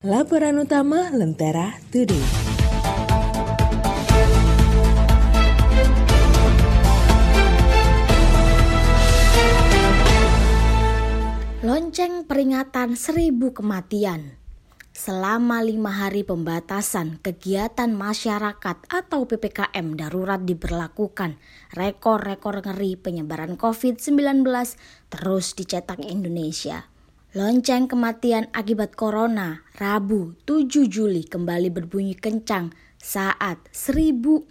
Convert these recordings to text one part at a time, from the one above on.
Laporan utama Lentera Today. Lonceng peringatan seribu kematian Selama lima hari pembatasan kegiatan masyarakat atau PPKM darurat diberlakukan, rekor-rekor ngeri penyebaran COVID-19 terus dicetak Indonesia. Lonceng kematian akibat corona Rabu 7 Juli kembali berbunyi kencang saat 1040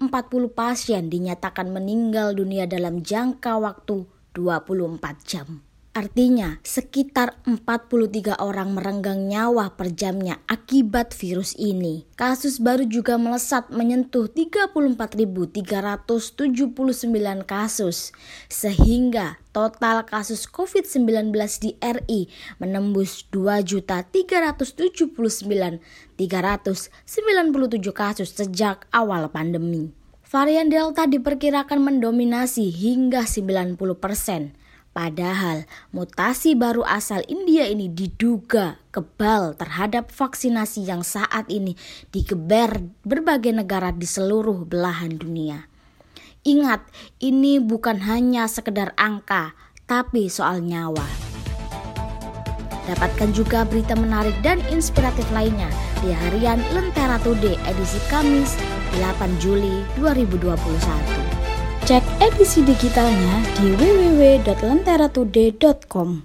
pasien dinyatakan meninggal dunia dalam jangka waktu 24 jam. Artinya, sekitar 43 orang merenggang nyawa per jamnya akibat virus ini. Kasus baru juga melesat menyentuh 34.379 kasus, sehingga total kasus COVID-19 di RI menembus 2.379.397 kasus sejak awal pandemi. Varian Delta diperkirakan mendominasi hingga 90 persen Padahal mutasi baru asal India ini diduga kebal terhadap vaksinasi yang saat ini digeber berbagai negara di seluruh belahan dunia. Ingat, ini bukan hanya sekedar angka, tapi soal nyawa. Dapatkan juga berita menarik dan inspiratif lainnya di harian Lentera Today edisi Kamis 8 Juli 2021. Cek edisi digitalnya di www.lenteratoday.com.